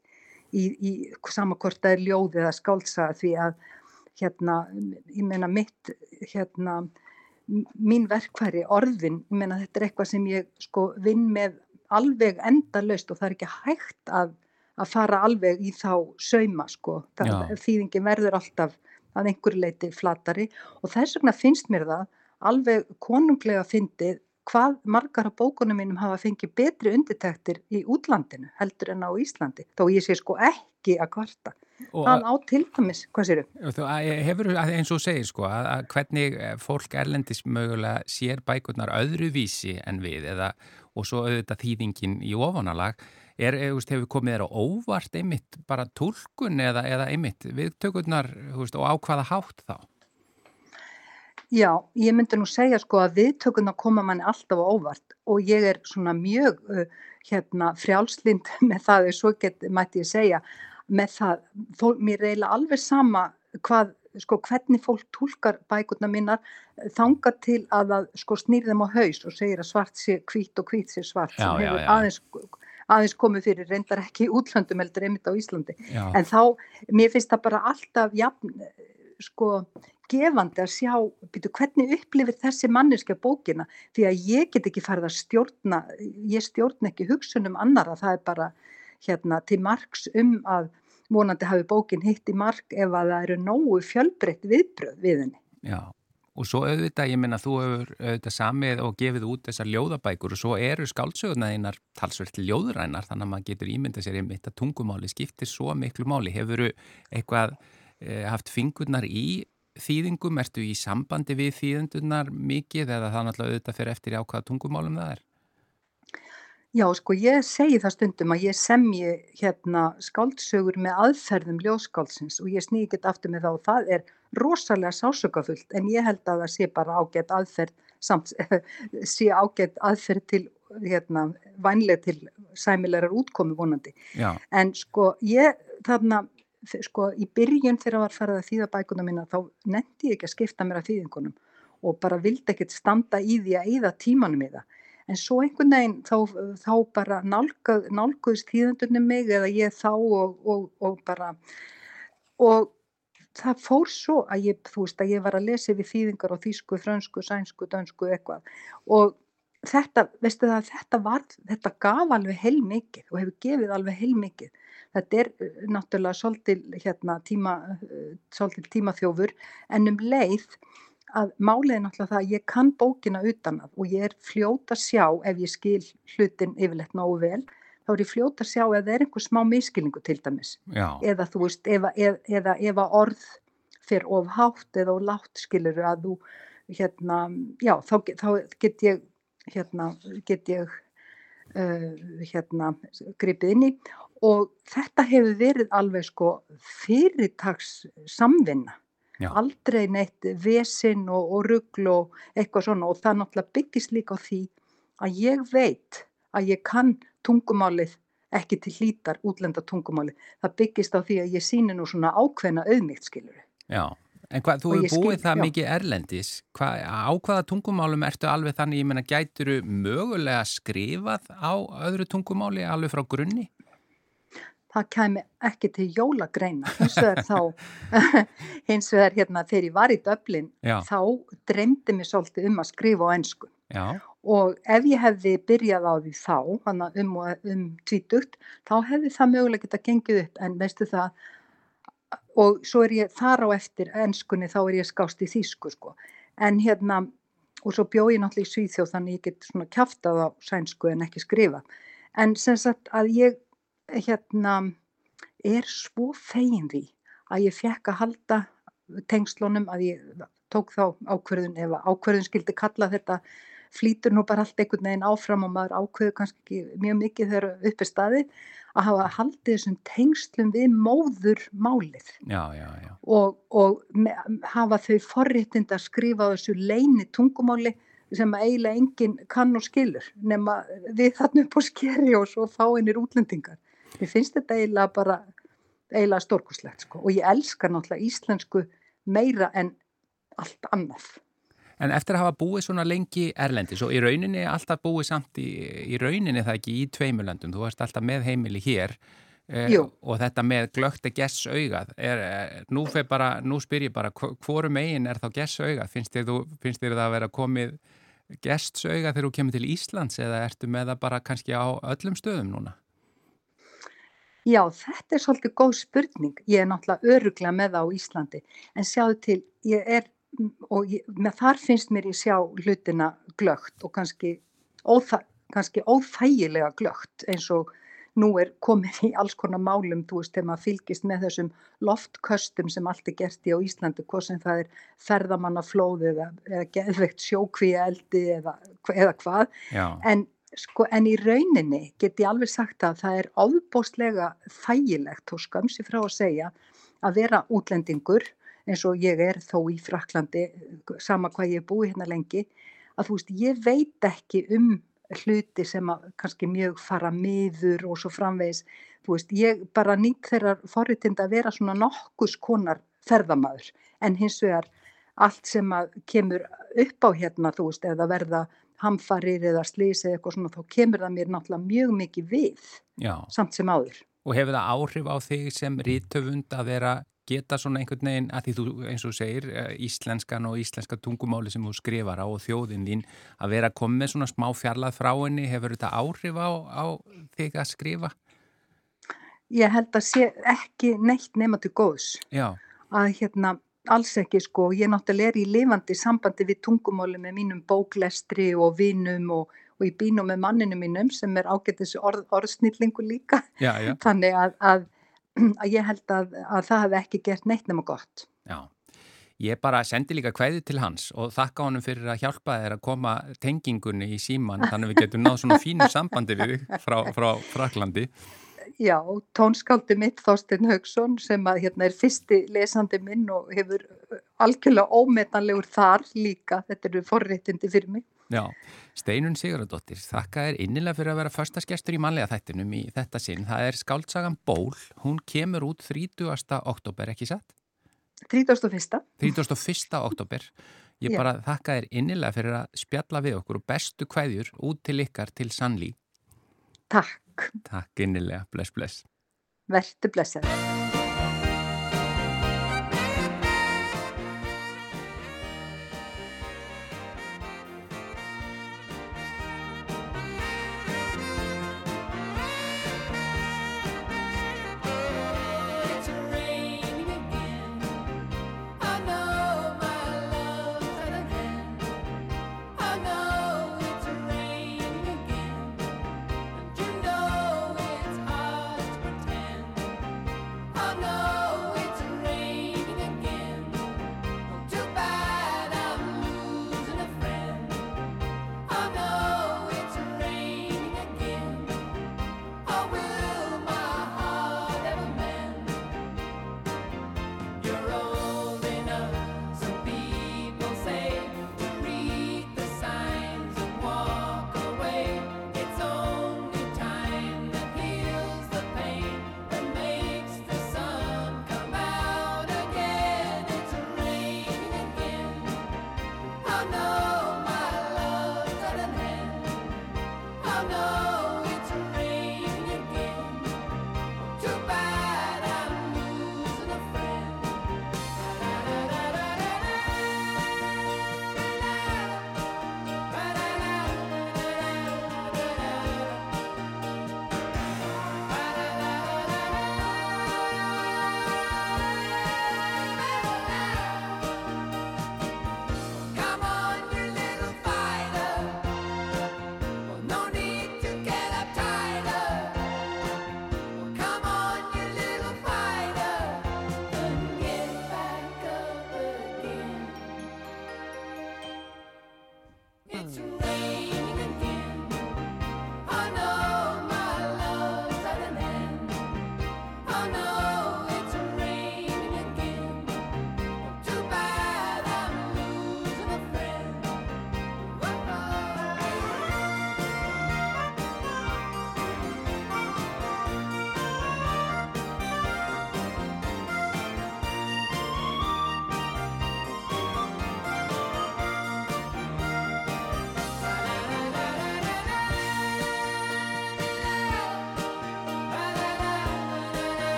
í, í sama hvort það er ljóð eða skálsa því að hérna, ég meina mitt, hérna, mín verkfæri, orðin, ég meina þetta er eitthvað sem ég sko vinn með alveg endalaust og það er ekki hægt að, að fara alveg í þá sauma sko, það, þýðingin verður alltaf að einhverju leiti flatari og þess vegna finnst mér það alveg konunglega fyndið hvað margar af bókunum mínum hafa fengið betri undirtæktir í útlandinu heldur en á Íslandi, þó ég sé sko ekki að kvarta það á til dæmis, hvað sér þau? Hefur eins og segir sko að, að hvernig eh, fólk erlendis mögulega sér bækurnar öðruvísi en við eða og svo auðvitað þýðingin í ofanalag er, eh, hefur komið þér á óvart einmitt bara tólkun eða, eða einmitt viðtökurnar og á hvaða hátt þá? Já, ég myndi nú segja sko að viðtökurnar koma manni alltaf á óvart og ég er svona mjög uh, hérna frjálslind með það, svo get, mætti ég segja með það, fólk, mér eiginlega alveg sama hvað, sko, hvernig fólk tólkar bækurna mínar þanga til að það sko, snýr þeim á haus og segir að svart sé hvít og hvít sé svart já, sem hefur já, já. aðeins aðeins komið fyrir, reyndar ekki í útlandum heldur einmitt á Íslandi, en þá mér finnst það bara alltaf jafn, sko, gefandi að sjá byrju, hvernig upplifir þessi manneska bókina, því að ég get ekki farið að stjórna, ég stjórn ekki hugsunum annara, það er bara hérna til margs um að vonandi hafi bókin hitt í mark ef að það eru nógu fjölbreytt viðbröð við henni. Já, og svo auðvitað, ég menna þú hefur auðvitað samið og gefið út þessar ljóðabækur og svo eru skálsögurnaðinnar talsvert ljóðrænar þannig að maður getur ímynda sér einmitt að tungumáli skiptir svo miklu máli. Hefur þú eitthvað e, haft fingurnar í þýðingum? Ertu í sambandi við þýðendunar mikið eða það náttúrulega auðvitað fyrir eftir á hvaða tungumálum það er? Já, sko ég segi það stundum að ég semji hérna skáldsögur með aðferðum ljóskáldsins og ég snýði ekki aftur með það og það er rosalega sásökafullt en ég held að það sé bara ágætt aðferð samt sé ágætt aðferð til hérna vænlega til sæmilegar útkomi vonandi. Já. En sko ég þarna sko í byrjun þegar var farið að þýða bækuna mína þá nendi ég ekki að skipta mér að þýðingunum og bara vildi ekkert standa í því að eyða tímanum í það en svo einhvern veginn þá, þá bara nálgað, nálguðist tíðandunni mig eða ég þá og, og, og bara og það fór svo að ég, þú veist, að ég var að lesa við þýðingar á þýsku, frönsku, sænsku, dönsku eitthvað og þetta, veistu það, þetta var, þetta gaf alveg heil mikið og hefur gefið alveg heil mikið. Þetta er uh, náttúrulega svolítil hérna, tíma, uh, tímaþjófur en um leið að málið er náttúrulega það að ég kann bókina utan að og ég er fljóta að sjá ef ég skil hlutin yfirleitt nógu vel þá er ég fljóta að sjá ef það er einhver smá miskilingu til dæmis já. eða þú veist eða, eða ef að orð fyrir of hátt eða of látt skilur að þú hérna já þá, þá get ég hérna get ég uh, hérna gripið inn í og þetta hefur verið alveg sko fyrirtags samvinna Já. aldrei neitt vesinn og, og ruggl og eitthvað svona og það náttúrulega byggist líka á því að ég veit að ég kann tungumálið ekki til hlítar útlenda tungumálið. Það byggist á því að ég síni nú svona ákveðna auðmygt, skilur. Já, en hvað, þú hefur búið skil, það já. mikið erlendis. Hvað, á hvaða tungumálum ertu alveg þannig, ég menna, gæturu mögulega skrifað á öðru tungumáli alveg frá grunni? Það kæmi ekki til jólagreina. Hins vegar þá hins vegar hérna þegar ég var í döblin Já. þá dreymdi mér svolítið um að skrifa á ennsku og ef ég hefði byrjað á því þá um, um tvítugt þá hefði það mögulega geta gengið upp. En veistu það og svo er ég þar á eftir ennskunni þá er ég skást í þýsku sko. En hérna og svo bjó ég náttúrulega í Svíþjóð þannig ég get svona kjaftað á sænsku en ekki skrifa. En sem sagt að ég hérna er svo fegin því að ég fekk að halda tengslunum að ég tók þá ákverðun ef ákverðun skildi kalla þetta flýtur nú bara allt einhvern veginn áfram og maður ákveður kannski ekki mjög mikið þegar uppi staði að hafa haldið þessum tengslum við móður málið já, já, já. og, og me, hafa þau forréttind að skrifa þessu leini tungumáli sem eiginlega enginn kann og skilur nema við þarna upp á skeri og svo fáinir útlendingar. Ég finnst þetta eiginlega bara eiginlega stórkuslegt sko og ég elskar náttúrulega íslensku meira en allt annað. En eftir að hafa búið svona lengi erlendis og í rauninni alltaf búið samt í, í rauninni það ekki í tveimurlandum, þú varst alltaf með heimili hér eh, og þetta með glögt að gess augað, er, er, nú, bara, nú spyr ég bara hvoru megin er þá gess augað, finnst þér, þú, finnst þér það að vera komið gests augað þegar þú kemur til Íslands eða ertu með það bara kannski á öllum stöðum núna? Já, þetta er svolítið góð spurning. Ég er náttúrulega öruglega með það á Íslandi. En sjáðu til, ég er og ég, þar finnst mér ég sjá hlutina glögt og kannski, óþæ, kannski óþægilega glögt eins og nú er komið í alls konar málum, þú veist, þegar maður fylgist með þessum loftköstum sem allt er gert í á Íslandi, hvað sem það er ferðamannaflóð eða, eða geðveikt sjókvíeldi eða, eða hvað, en, sko, en í rauninni get ég alveg sagt að það er áðbóstlega þægilegt og skamsi frá að segja að vera útlendingur eins og ég er þó í Fraklandi, sama hvað ég er búið hérna lengi, að þú veist, ég veit ekki um hluti sem að kannski mjög fara miður og svo framvegis, þú veist, ég bara nýtt þeirra forritind að vera svona nokkus konar ferðamaður, en hins vegar allt sem að kemur upp á hérna, þú veist, eða verða hamfarir eða slísi eða eitthvað svona, þá kemur það mér náttúrulega mjög mikið við, Já. samt sem áður. Og hefur það áhrif á þig sem rítöfund að vera geta svona einhvern veginn, að því þú eins og segir eh, íslenskan og íslenska tungumáli sem þú skrifar á og þjóðin þín að vera með svona smá fjarlað frá henni hefur þetta áhrif á, á þig að skrifa? Ég held að sé ekki neitt nema til góðs Já. að hérna alls ekki sko, ég náttúrulega er í lifandi sambandi við tungumáli með mínum bóklestri og vinum og, og ég býnum með manninu mínum sem er ágættis orð, orðsnýrlingu líka já, já. þannig að, að að ég held að, að það hef ekki gert neitt nema gott. Já, ég bara sendi líka kvæði til hans og þakka honum fyrir að hjálpa þér að koma tengingunni í síman þannig að við getum náð svona fínu sambandi við frá, frá Fraklandi. Já, tónskáldi mitt Þorstein Haugsson sem að hérna er fyrsti lesandi minn og hefur algjörlega ómetanlegur þar líka, þetta eru forréttindi fyrir mig. Já, Steinun Sigurðardóttir, þakka þér innilega fyrir að vera förstaskestur í manlega þættinum í þetta sinn. Það er skáldsagan Ból, hún kemur út 30. oktober, ekki satt? 31. 31. oktober. Ég bara Já. þakka þér innilega fyrir að spjalla við okkur og bestu kvæðjur út til ykkar til Sannlí. Takk. Takk innilega, bless bless. Vertu blessaður.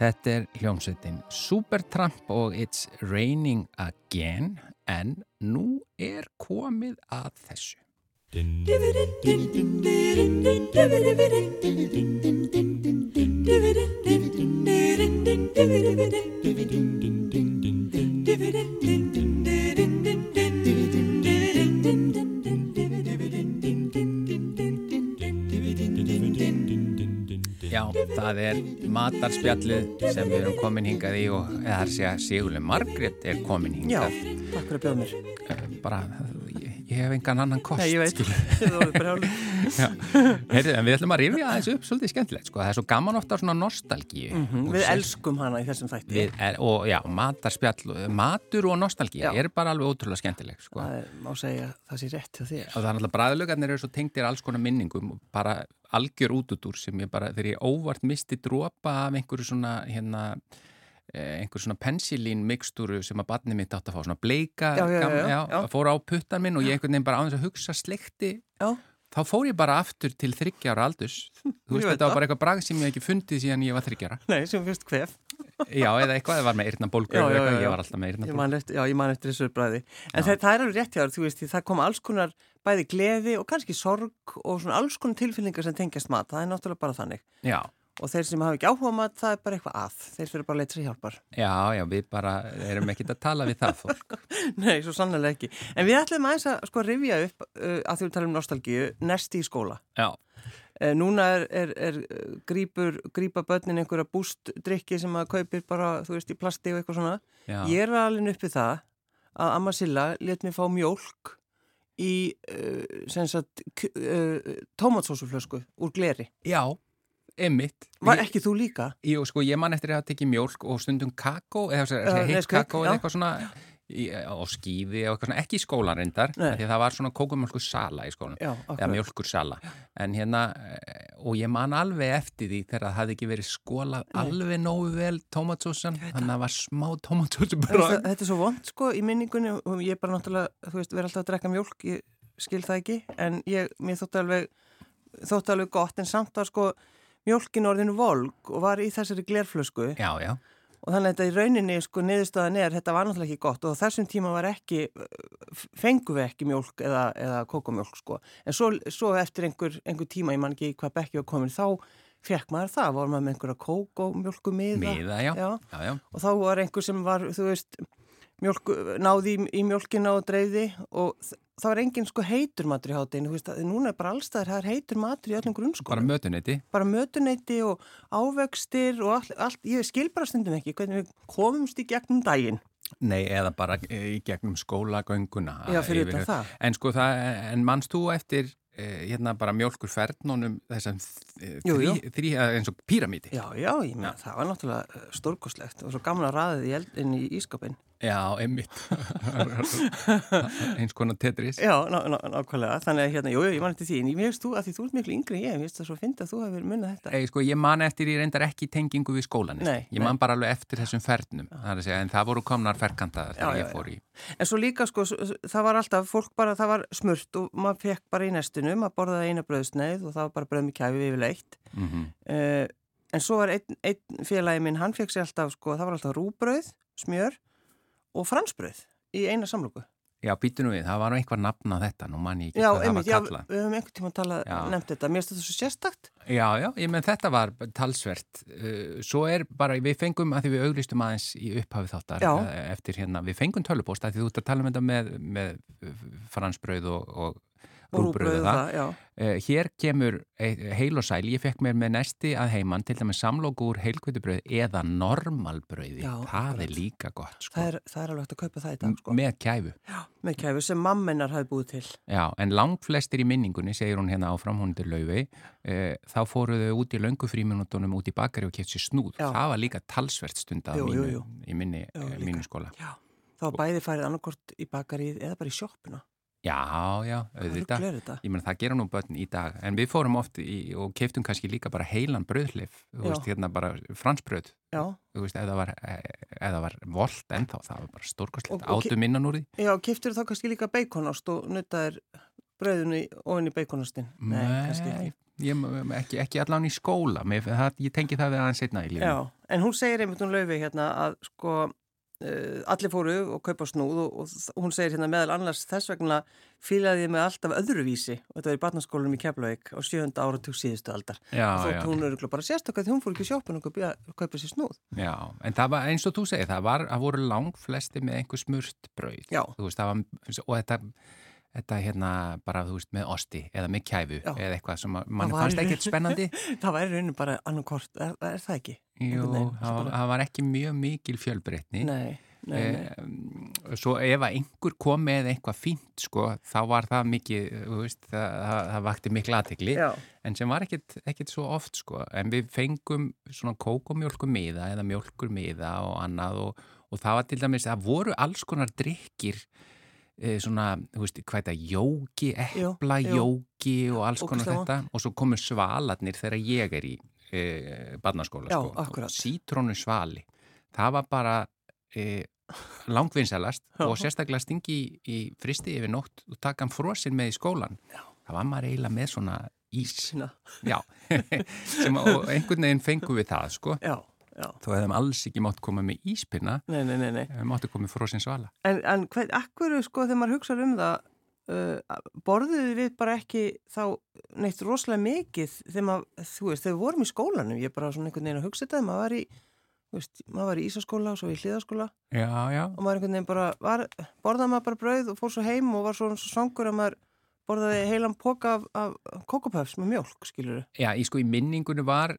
Þetta er hljómsveitin Supertramp og It's Raining Again en nú er komið að þessu. Matarspjallið sem við erum komin hingað í og það er að Sigurlega Margrét er komin hingað. Já, takk fyrir að bjóða mér. Bara, ég, ég hef engan annan kost. Nei, ég veit, það voru brjáli. Heyrðu, en við ætlum að rifja þessu upp svolítið skemmtilegt, sko. Það er svo gaman ofta svona nostalgíu. Mm -hmm. Við elskum hana í þessum þætti. Við, er, og já, matarspjall, matur og nostalgíu er bara alveg ótrúlega skemmtilegt, sko. Það er, má segja, það sé rétt hjá þér. Og það er alltaf bræðlugarnir eru svo tengtir alls konar minningum og bara algjör út út úr sem ég bara, þegar ég óvart misti drópa af einhverju svona, hérna, einhver svona pensilín mikstúru sem að barni mitt átt að fá svona bleika, já, já, já, fór á puttan minn og ég einhvern veginn bara á þess að hugsa slekti Já. Þá fór ég bara aftur til þryggjára aldurs. Þú veist þetta var bara eitthvað bragð sem ég ekki fundið síðan ég var þryggjára Nei, sem fyrst hvef Já, eða eitthvað, það var með eirna bólgu já, já, já. ég var alltaf með eirna bólgu Já, ég man eftir þessu bræði En það, það er alveg rétt hjá þér, þú veist, það kom alls konar bæði gleði og kannski sorg og svona alls konar tilfinningar sem tengjast mat. Það er náttúrulega bara þannig. Já og þeir sem hafa ekki áhuga mat, það er bara eitthvað að. Þeir fyrir bara að leitra hjálpar. Já, já, við bara erum ekkit að tala við það fólk. Nei, svo sannlega ekki. En við ætlum aðeins að sko rifja upp uh, að því við tala um nostalgíu, nesti í skóla. Já. Uh, Núna er, er, er grípur, grípa börnin einhverja bústdrykki sem að kaupir bara, þú veist, í plasti og eitthvað svona. Já. Ég er alveg uppið það að Amma Silla let mér fá mjólk í uh, tómatsósuflösku úr gleri. Já Emmitt. Var ekki þú líka? Jú, sko, ég man eftir að hafa tekið mjólk og stundum kakó, eða uh, heitt kakó eða eitthvað svona, í, og skýði og eitthvað svona, ekki í skólan reyndar, því það var svona kókumjölkur sala í skólan, Já, eða mjölkur sala. En hérna, og ég man alveg eftir því þegar það hafði ekki verið skólað alveg nógu vel tómatsósan, þannig að það var smá tómatsósu bara. Þetta er svo vond, sko, í minningunni, og ég er bara náttúrulega, þú veist, verið alltaf að drekka mjólk, ég skil það ekki, en ég, mér þótti alveg, þótti alveg gott, en samt að sko, mjölkin orðinu volg og var í þessari glerflösku já, já. og þannig að þetta í rauninni sko niðurstaðan er þetta var náttúrulega ekki gott og þessum tíma var ekki fengu við ekki mjölk eða, eða kokomjölk sko en svo, svo eftir einhver, einhver tíma ég man ekki hvað bekki var komin þá fekk maður það, voru maður með einhverja kókomjölku miða, miða já. Já. Já, og þá var einhver sem var þú veist mjölk, náði í, í mjölkina og dreifði og það var engin sko heitur matur í hátinu, núna er bara allstaðar það er heitur matur í öllum grunnskóla. Bara mötuneyti? Bara mötuneyti og ávöxtir og allt, allt, ég skil bara stundum ekki hvernig við komumst í gegnum daginn. Nei, eða bara í gegnum skólagönguna. Já, fyrir þetta það. En sko það, en mannst þú eftir hérna bara mjölkur fernónum þessum þrý, þrý, eins og píramíti? Já, já, ég meina, það var náttúrulega stórkoslegt og svo gamla raðið í, inn í ískapin. Já, einmitt. Eins konar tetris. Já, ná, ná, nákvæmlega, þannig að hérna, jú, jú, ég man eftir því. En ég veist þú að því þú ert miklu yngri ég veist það svo fyndi að þú hefur munnað þetta. Ei, sko, Ég man eftir, ég reyndar ekki tengingu við skólan nei, ég man nei. bara alveg eftir þessum fernum. Það segja, en það voru komnar ferkantaðar þegar ég fór í. En svo líka, sko, það var alltaf fólk bara, það var smurt og maður fekk bara í nestinu, maður borðaði eina bröðsneið og það var bara bröð með kæfi og fransbröð í eina samlöku. Já, býtu nú við, það var nú einhver nafn á þetta, nú man ég ekki já, hvað einmitt, það var kallað. Já, við höfum einhvern tíma talað, nefnt þetta, mér finnst þetta svo sérstakt. Já, já, ég menn þetta var talsvert. Uh, svo er bara, við fengum að því við auglistum aðeins í upphafið þáttar já. eftir hérna, við fengum tölupost að því þú ert að tala um þetta með, með fransbröð og, og rúbröðu það. það uh, hér kemur heil og sæl, ég fekk mér með næsti að heimann til dæmis samlokur heilkvötubröð eða normalbröði, Já, það er líka gott sko. það, er, það er alveg hægt að kaupa það í dag sko. með kæfu Já, með kæfu sem mammenar hafi búið til Já, en langt flestir í minningunni, segir hún hérna áfram, hún er laufey, uh, þá fóruðu út í löngufríminutunum út í bakari og keft sér snúð. Já. Það var líka talsvert stund að mínu, í minni, Jú, líka. mínu skóla. Já, þá bæði farið annarkort í bakarið eða bara í sjoppuna Já, já, auðvitað. Ég menn það gera nú börn í dag, en við fórum oft í, og keftum kannski líka bara heilan bröðlif, þú veist, hérna bara fransbröð, Já, þú veist, eða var, eða var volt ennþá, það var bara stórkostlegt, átum innan úr því. Já kiftur þá kannski líka beikonast og nutaðir bröðinu ofin í beikonastin? Nei, kannski ekki. Ég, ekki, ekki allan í skóla, Mér, það, ég tengi það við aðeins einna í lífið. Já, en hún segir einmitt hún löfi hérna að sko allir fóru og kaupa snúð og, og hún segir hérna meðal annars þess vegna fílaði ég með alltaf öðruvísi og þetta var í barnaskólanum í Keflavík á sjönda áratug síðustu aldar. Og já. hún eru bara sérstaklega því hún fór ekki sjópun og kaupa, sér snúð. Já, en það var eins og þú segir, það var, það voru lang flesti með einhver smurt brauð. Og þetta, þetta hérna bara, þú veist, með osti eða með kæfu Já. eða eitthvað sem mann var fannst í ekkert spennandi. Það væri rauninu bara annarkort, er, er það ekki? Jú, það var, bara- var ekki mjög mikil fjölbreytni. Nei, nei, nei. Eh, svo ef að einhver kom með eitthvað fínt sko, þá var það mikið, þú veist, það, það, það vakti miklu aðtegli, en sem var ekkit, ekkit svo oft sko, en við fengum svona kókumjólkur miða eða mjólkur miða og annað og, og það var til dæmis, það voru alls konar drikkir svona, þú veist, hvað þetta, jóki, epla, jóki og alls konar Ógeðslega þetta. og svo komu svalarnir þegar ég er í e, barnaskóla Já, sko, sítrónu svali. Það var bara e, langvinnselast Já. og sérstaklega stingi í, í fristi yfir nótt og taka hann frosinn með í skólan Já. það var maður eiginlega með svona ís. Sína. já, sem og einhvern veginn fengum við það sko, já, þó hefðum alls ekki mátt koma með íspinna, Nei, nei, nei, nei. við máttu koma með frosinn svala. En, en hvað, akkur, sko, þegar maður hugsa um það, uh, borðuðu við bara ekki þá neitt rosalega mikið þegar maður, þú veist, þegar við vorum í skólanum, ég bara svona einhvern veginn að hugsa þetta, maður var í, veist, maður var í Ísaskóla og svo í Hliðaskóla. Já, já, og maður einhvern veginn bara, var, borðaði maður bara brauð og fór svo heim og var svo svangur að maður borðaði heilan póka af, af kókopöfs með mjólk, skilur Já, í sko í minningunni var,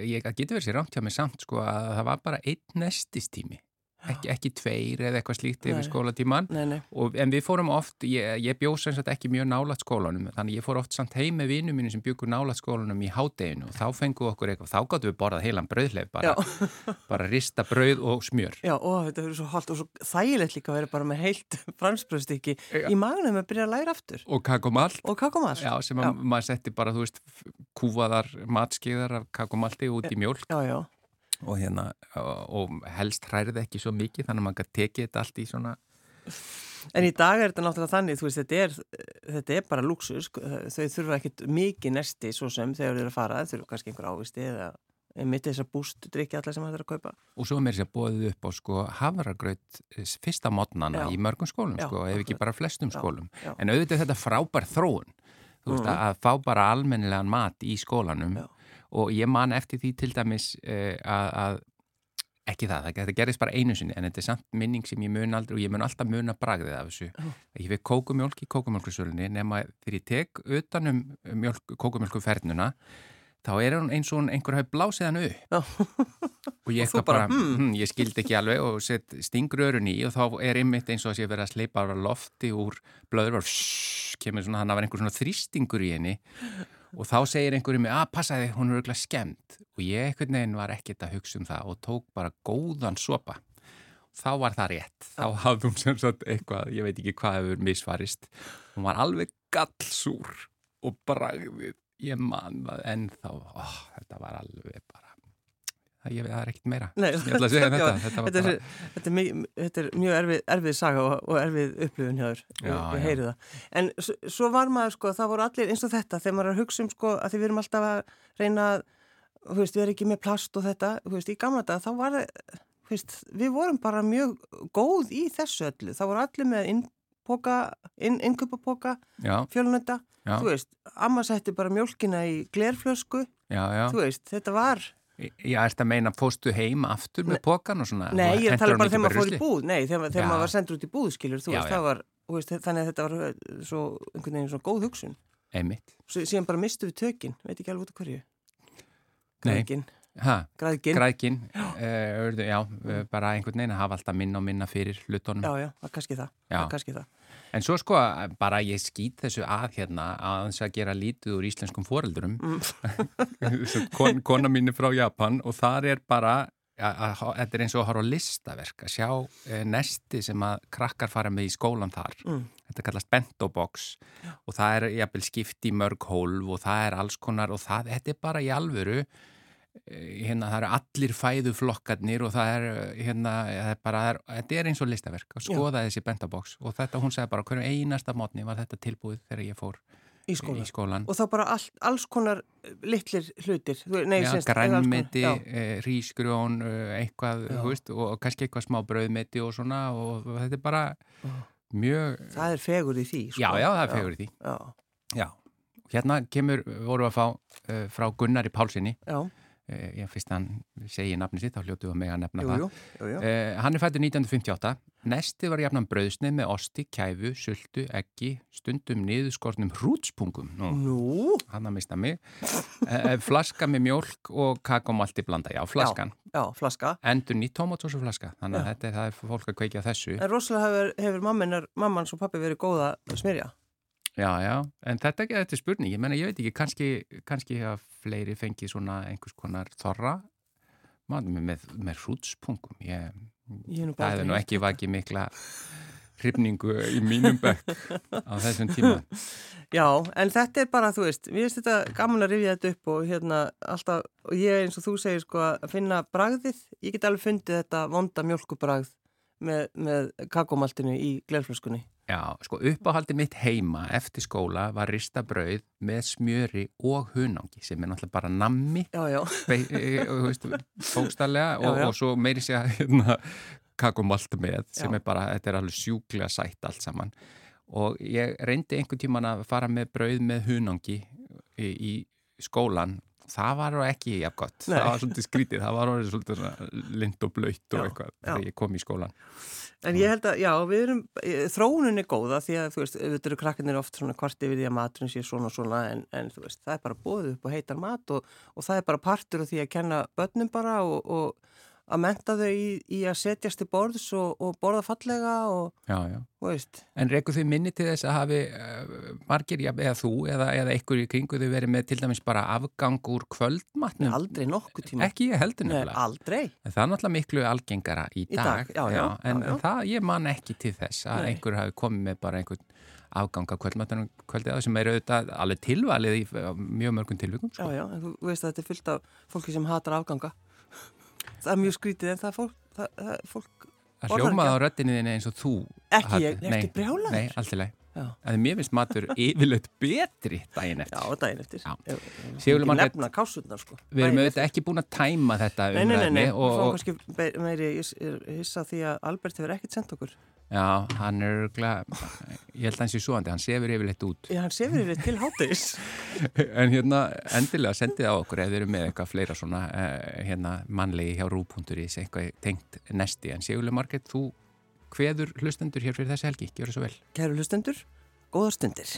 ég það getur verið sér rámt hjá mig samt sko að það var bara einn nestistími, ekki, ekki tveir eða eitthvað slíkt Nei. yfir skólatíman Nei, nei, og, en við fórum oft, ég, ég bjóð sem sagt ekki mjög nálat skólanum, þannig ég fór oft samt heim með vinnu mínu sem bjögur nálat skólanum í hádeginu og þá fengum við okkur eitthvað, þá gáttum við borðað heilan brauðleif, bara, bara rista brauð og smjör. já, og þetta verður svo holt og svo þægilegt líka að vera bara með heilt fransbröðstykki Já. í magnum að byrja að læra aftur Og kakomalt, og kakomall. já, sem að maður setti bara, þú veist, kúfaðar matskeiðar af kakomalti út í mjólk Já, já. Og hérna, og, helst hrærið ekki svo mikið, þannig að maður gæti tekið þetta allt í svona En í dag er þetta náttúrulega þannig, veist, þetta er, þetta er bara luxus, sko. þau þurfa ekkit mikið nesti svo sem þegar þeir eru að fara, þau þurfa kannski einhver ávisti eða mitt þess að búst drikja allar sem það er að kaupa. Og svo er mér sér bóðið upp á sko havragraut fyrsta modnana Já. í mörgum skólum sko, ef ekki bara flestum Já, skólum. já. En auðvitað þetta frábær þróun, þú veist, að, að fá bara almennilegan mat í skólanum Já. Og ég man eftir því til dæmis uh, að, að ekki það, það, þetta gerðist bara einu sinni en þetta er samt minning sem ég mun aldrei og ég mun alltaf muna bragðið af þessu. Já. Ég veit kókumjólk í kókumjólkusölunni nema þegar ég tek utanum mjólk, kókumjólkufernuna þá er hún eins og einhver hafi blásið hann upp Já. og ég, eitthvað bara, bara, hmm. hm, ég skildi ekki alveg og set stingur örun í og þá er einmitt eins og að sé verið að sleipa lofti úr blöður og kemur svona, hann var einhver svona þrýstingur í henni og þá segir einhverju mig, að passaði, hún er auðvitað skemmt og ég einhvern veginn var ekkert að hugsa um það og tók bara góðan sopa. Þá var það rétt, þá hafði hún sem sagt eitthvað, ég veit ekki hvað hefur misfarist. Hún var alveg gallsúr og bragðið ég man það ennþá. Ó, þetta var alveg ég, það er ekkert meira. Nei, þetta, þetta þetta, bara er, þetta, er, þetta er mjög erfið, erfið saga og, og erfið upplifun hjá þér, ég, heyri það. En svo, var maður, sko, það voru allir eins og þetta, þegar maður er að hugsa um, sko, að því við erum alltaf að reyna þú veist, við erum ekki með plast og þetta, þú veist, í gamla dag, þá var, þú veist, við vorum bara mjög góð í þessu öllu, það voru allir með innpoka, inn, innkupapoka, fjölnönda, þú veist, amma setti bara mjólkina í glerflösku, já, já. þú veist, þetta var... Já, ertu að meina, fóstu heim aftur með pókan og svona? Nei, ég er tala bara þegar maður fór í búð, nei, þegar, Já. maður var sendur út í búð, skilur, þú Já, veist, já. það var, veist, þannig að þetta var uh, svo, einhvern veginn svona góð hugsun. Einmitt. Svo, síðan bara mistu við tökin, veit ekki alveg út af hverju. Nei. Græðgin, Ha, græðgin, græðkin, uh, urðu, já, uh, bara einhvern veginn að hafa alltaf minna og minna fyrir hlutunum. já, já, það er kannski það, það er kannski það. En svo sko, bara ég skýt þessu að hérna að þess að gera lítið úr íslenskum foreldurum. Mm. Kon, kona mín er frá Japan og þar er bara, þetta er eins og að horfa á listaverk, að sjá uh, nesti sem að krakkar fara með í skólan þar. Mm. Þetta kallast bento box og það er jafnvel skipt í mörg hólf og það er alls konar og það, þetta er bara í alvöru hérna það eru allir fæðuflokkarnir og það er hérna, það er bara, þetta er eins og listaverk. Að skoða þessi bentaboks og þetta hún segði bara hverju einasta mótni var þetta tilbúið þegar ég fór í skólan, í skólan. og þá bara all, alls konar litlir hlutir. Já, grænmeti, já. rísgrjón eitthvað, Já. þú veist og kannski eitthvað smá brauðmeti og svona og þetta er bara mjög það er fegur í því sko. Já, já, það er fegur í því. Já, Já, hérna kemur, vorum við að fá uh, frá Gunnari Pálsini já, uh, ég fyrst hann segi nafni sitt, þá hljótu við mig að nefna jú, það jú, jú. Uh, hann er fættur 1958 Nesti var jafnan brauðsneið með osti, kæfu, sultu, eggi, stundum niðurskortnum hrútspungum. Nú, hann að mista mig. Uh, flaska með mjólk og kakomalti blanda. Já, flaskan. já, flaska Endur nýtt tómatsósu flaska. Þannig að Já. þetta er, það er fólk að kveikja þessu. En rosalega hefur, hefur mammans og pappi verið góða að smyrja Já, já, en þetta, er ekki- þetta er spurning. Ég menna, ég veit ekki, kannski, kannski að fleiri fengi svona einhvers konar þorra maður með, með hrútspungum. Ég, Ég það aldrei nú ekki vakið mikla hrifningu í mínum bekk á þessum tíma. Já, en þetta er bara, þú veist, við veist þetta gaman að rifja þetta upp og hérna alltaf, og ég eins og þú segir sko að finna bragðið, ég get alveg fundið þetta vonda mjölkubragð með, með kakomaltinu í glerflöskunni. Já, sko uppáhaldi mitt heima eftir skóla var rista brauð með smjöri og hunangi sem er náttúrulega bara nammi. E- e- bókstallega og, og svo meiri sé að hérna, kakumalt með sem Já. er bara, þetta er alveg sjúklega sætt allt saman. Og ég reyndi einhvern tíman að fara með brauð með hunangi í, í skólan það var ekki jafn gott. Nei. það var svolítið skrítið, það var svolítið lind og blöytt og Já, eitthvað já. þegar ég kom í skólan en ég held að, já, við erum, eh, þróunin er góða því að, þú veist, auðvitað eru krakkarnir oft svona kvart yfir því að maturinn sé svona og svona en, en þú veist, það er bara bóðið upp og heitar mat og, og það er bara partur af því að kenna börnum bara og, og að menta þau í, í að setjast til borðs og, og borða fallega og, Já, já þú veist, En reyku þið minni til þess að hafi uh, margir, ja, eða þú, eða, eða einhver í kringu þau verið með til dæmis bara afgang úr kvöldmatnum? aldrei nokkuð tíma. Ekki ég heldur Nei, nefnilega. aldrei. En það er náttúrulega miklu algengara í Í dag. dag, já, já, en já, já. það, ég man ekki til þess að Nei. einhver hafi komið með bara einhvern afgang af kvöldmatunum kvöldið sem er auðvitað alveg tilvalið í mjög mörgum tilvikum. Já, Sko. já, en þú veist að þetta er fullt af fólki sem hatar afganga. Það er mjög skrítið en það er fólk, það, það er fólk Það hljómaði ekki. á röttinni þinni eins og þú. Ekki ég, ertu brjálaður? Nei, allt í lagi. Já. En mér finnst matur yfirleitt betri daginn eftir. Já, daginn eftir. Ekki Margrét- Nefna kásutnar, sko. Við erum auðvitað ekki búin að tæma þetta Nei, nei, nei, ég er hissa því að Albert hefur ekkert sendt okkur. Já, hann er örgulega, ég held að hann sé svoandi, hann sefur yfirleitt út. Já, hann sefur yfir til hátegis. En hérna, endilega sendið á okkur ef þið eru með eitthvað fleira svona uh, hérna, mannlegi hjá rú.is, eitthvað tengt nesti. En Sigurlega Marget, þú hveður hlustendur hér fyrir þessi helgi, gjör það svo vel. Kæru hlustendur, góðar stundir.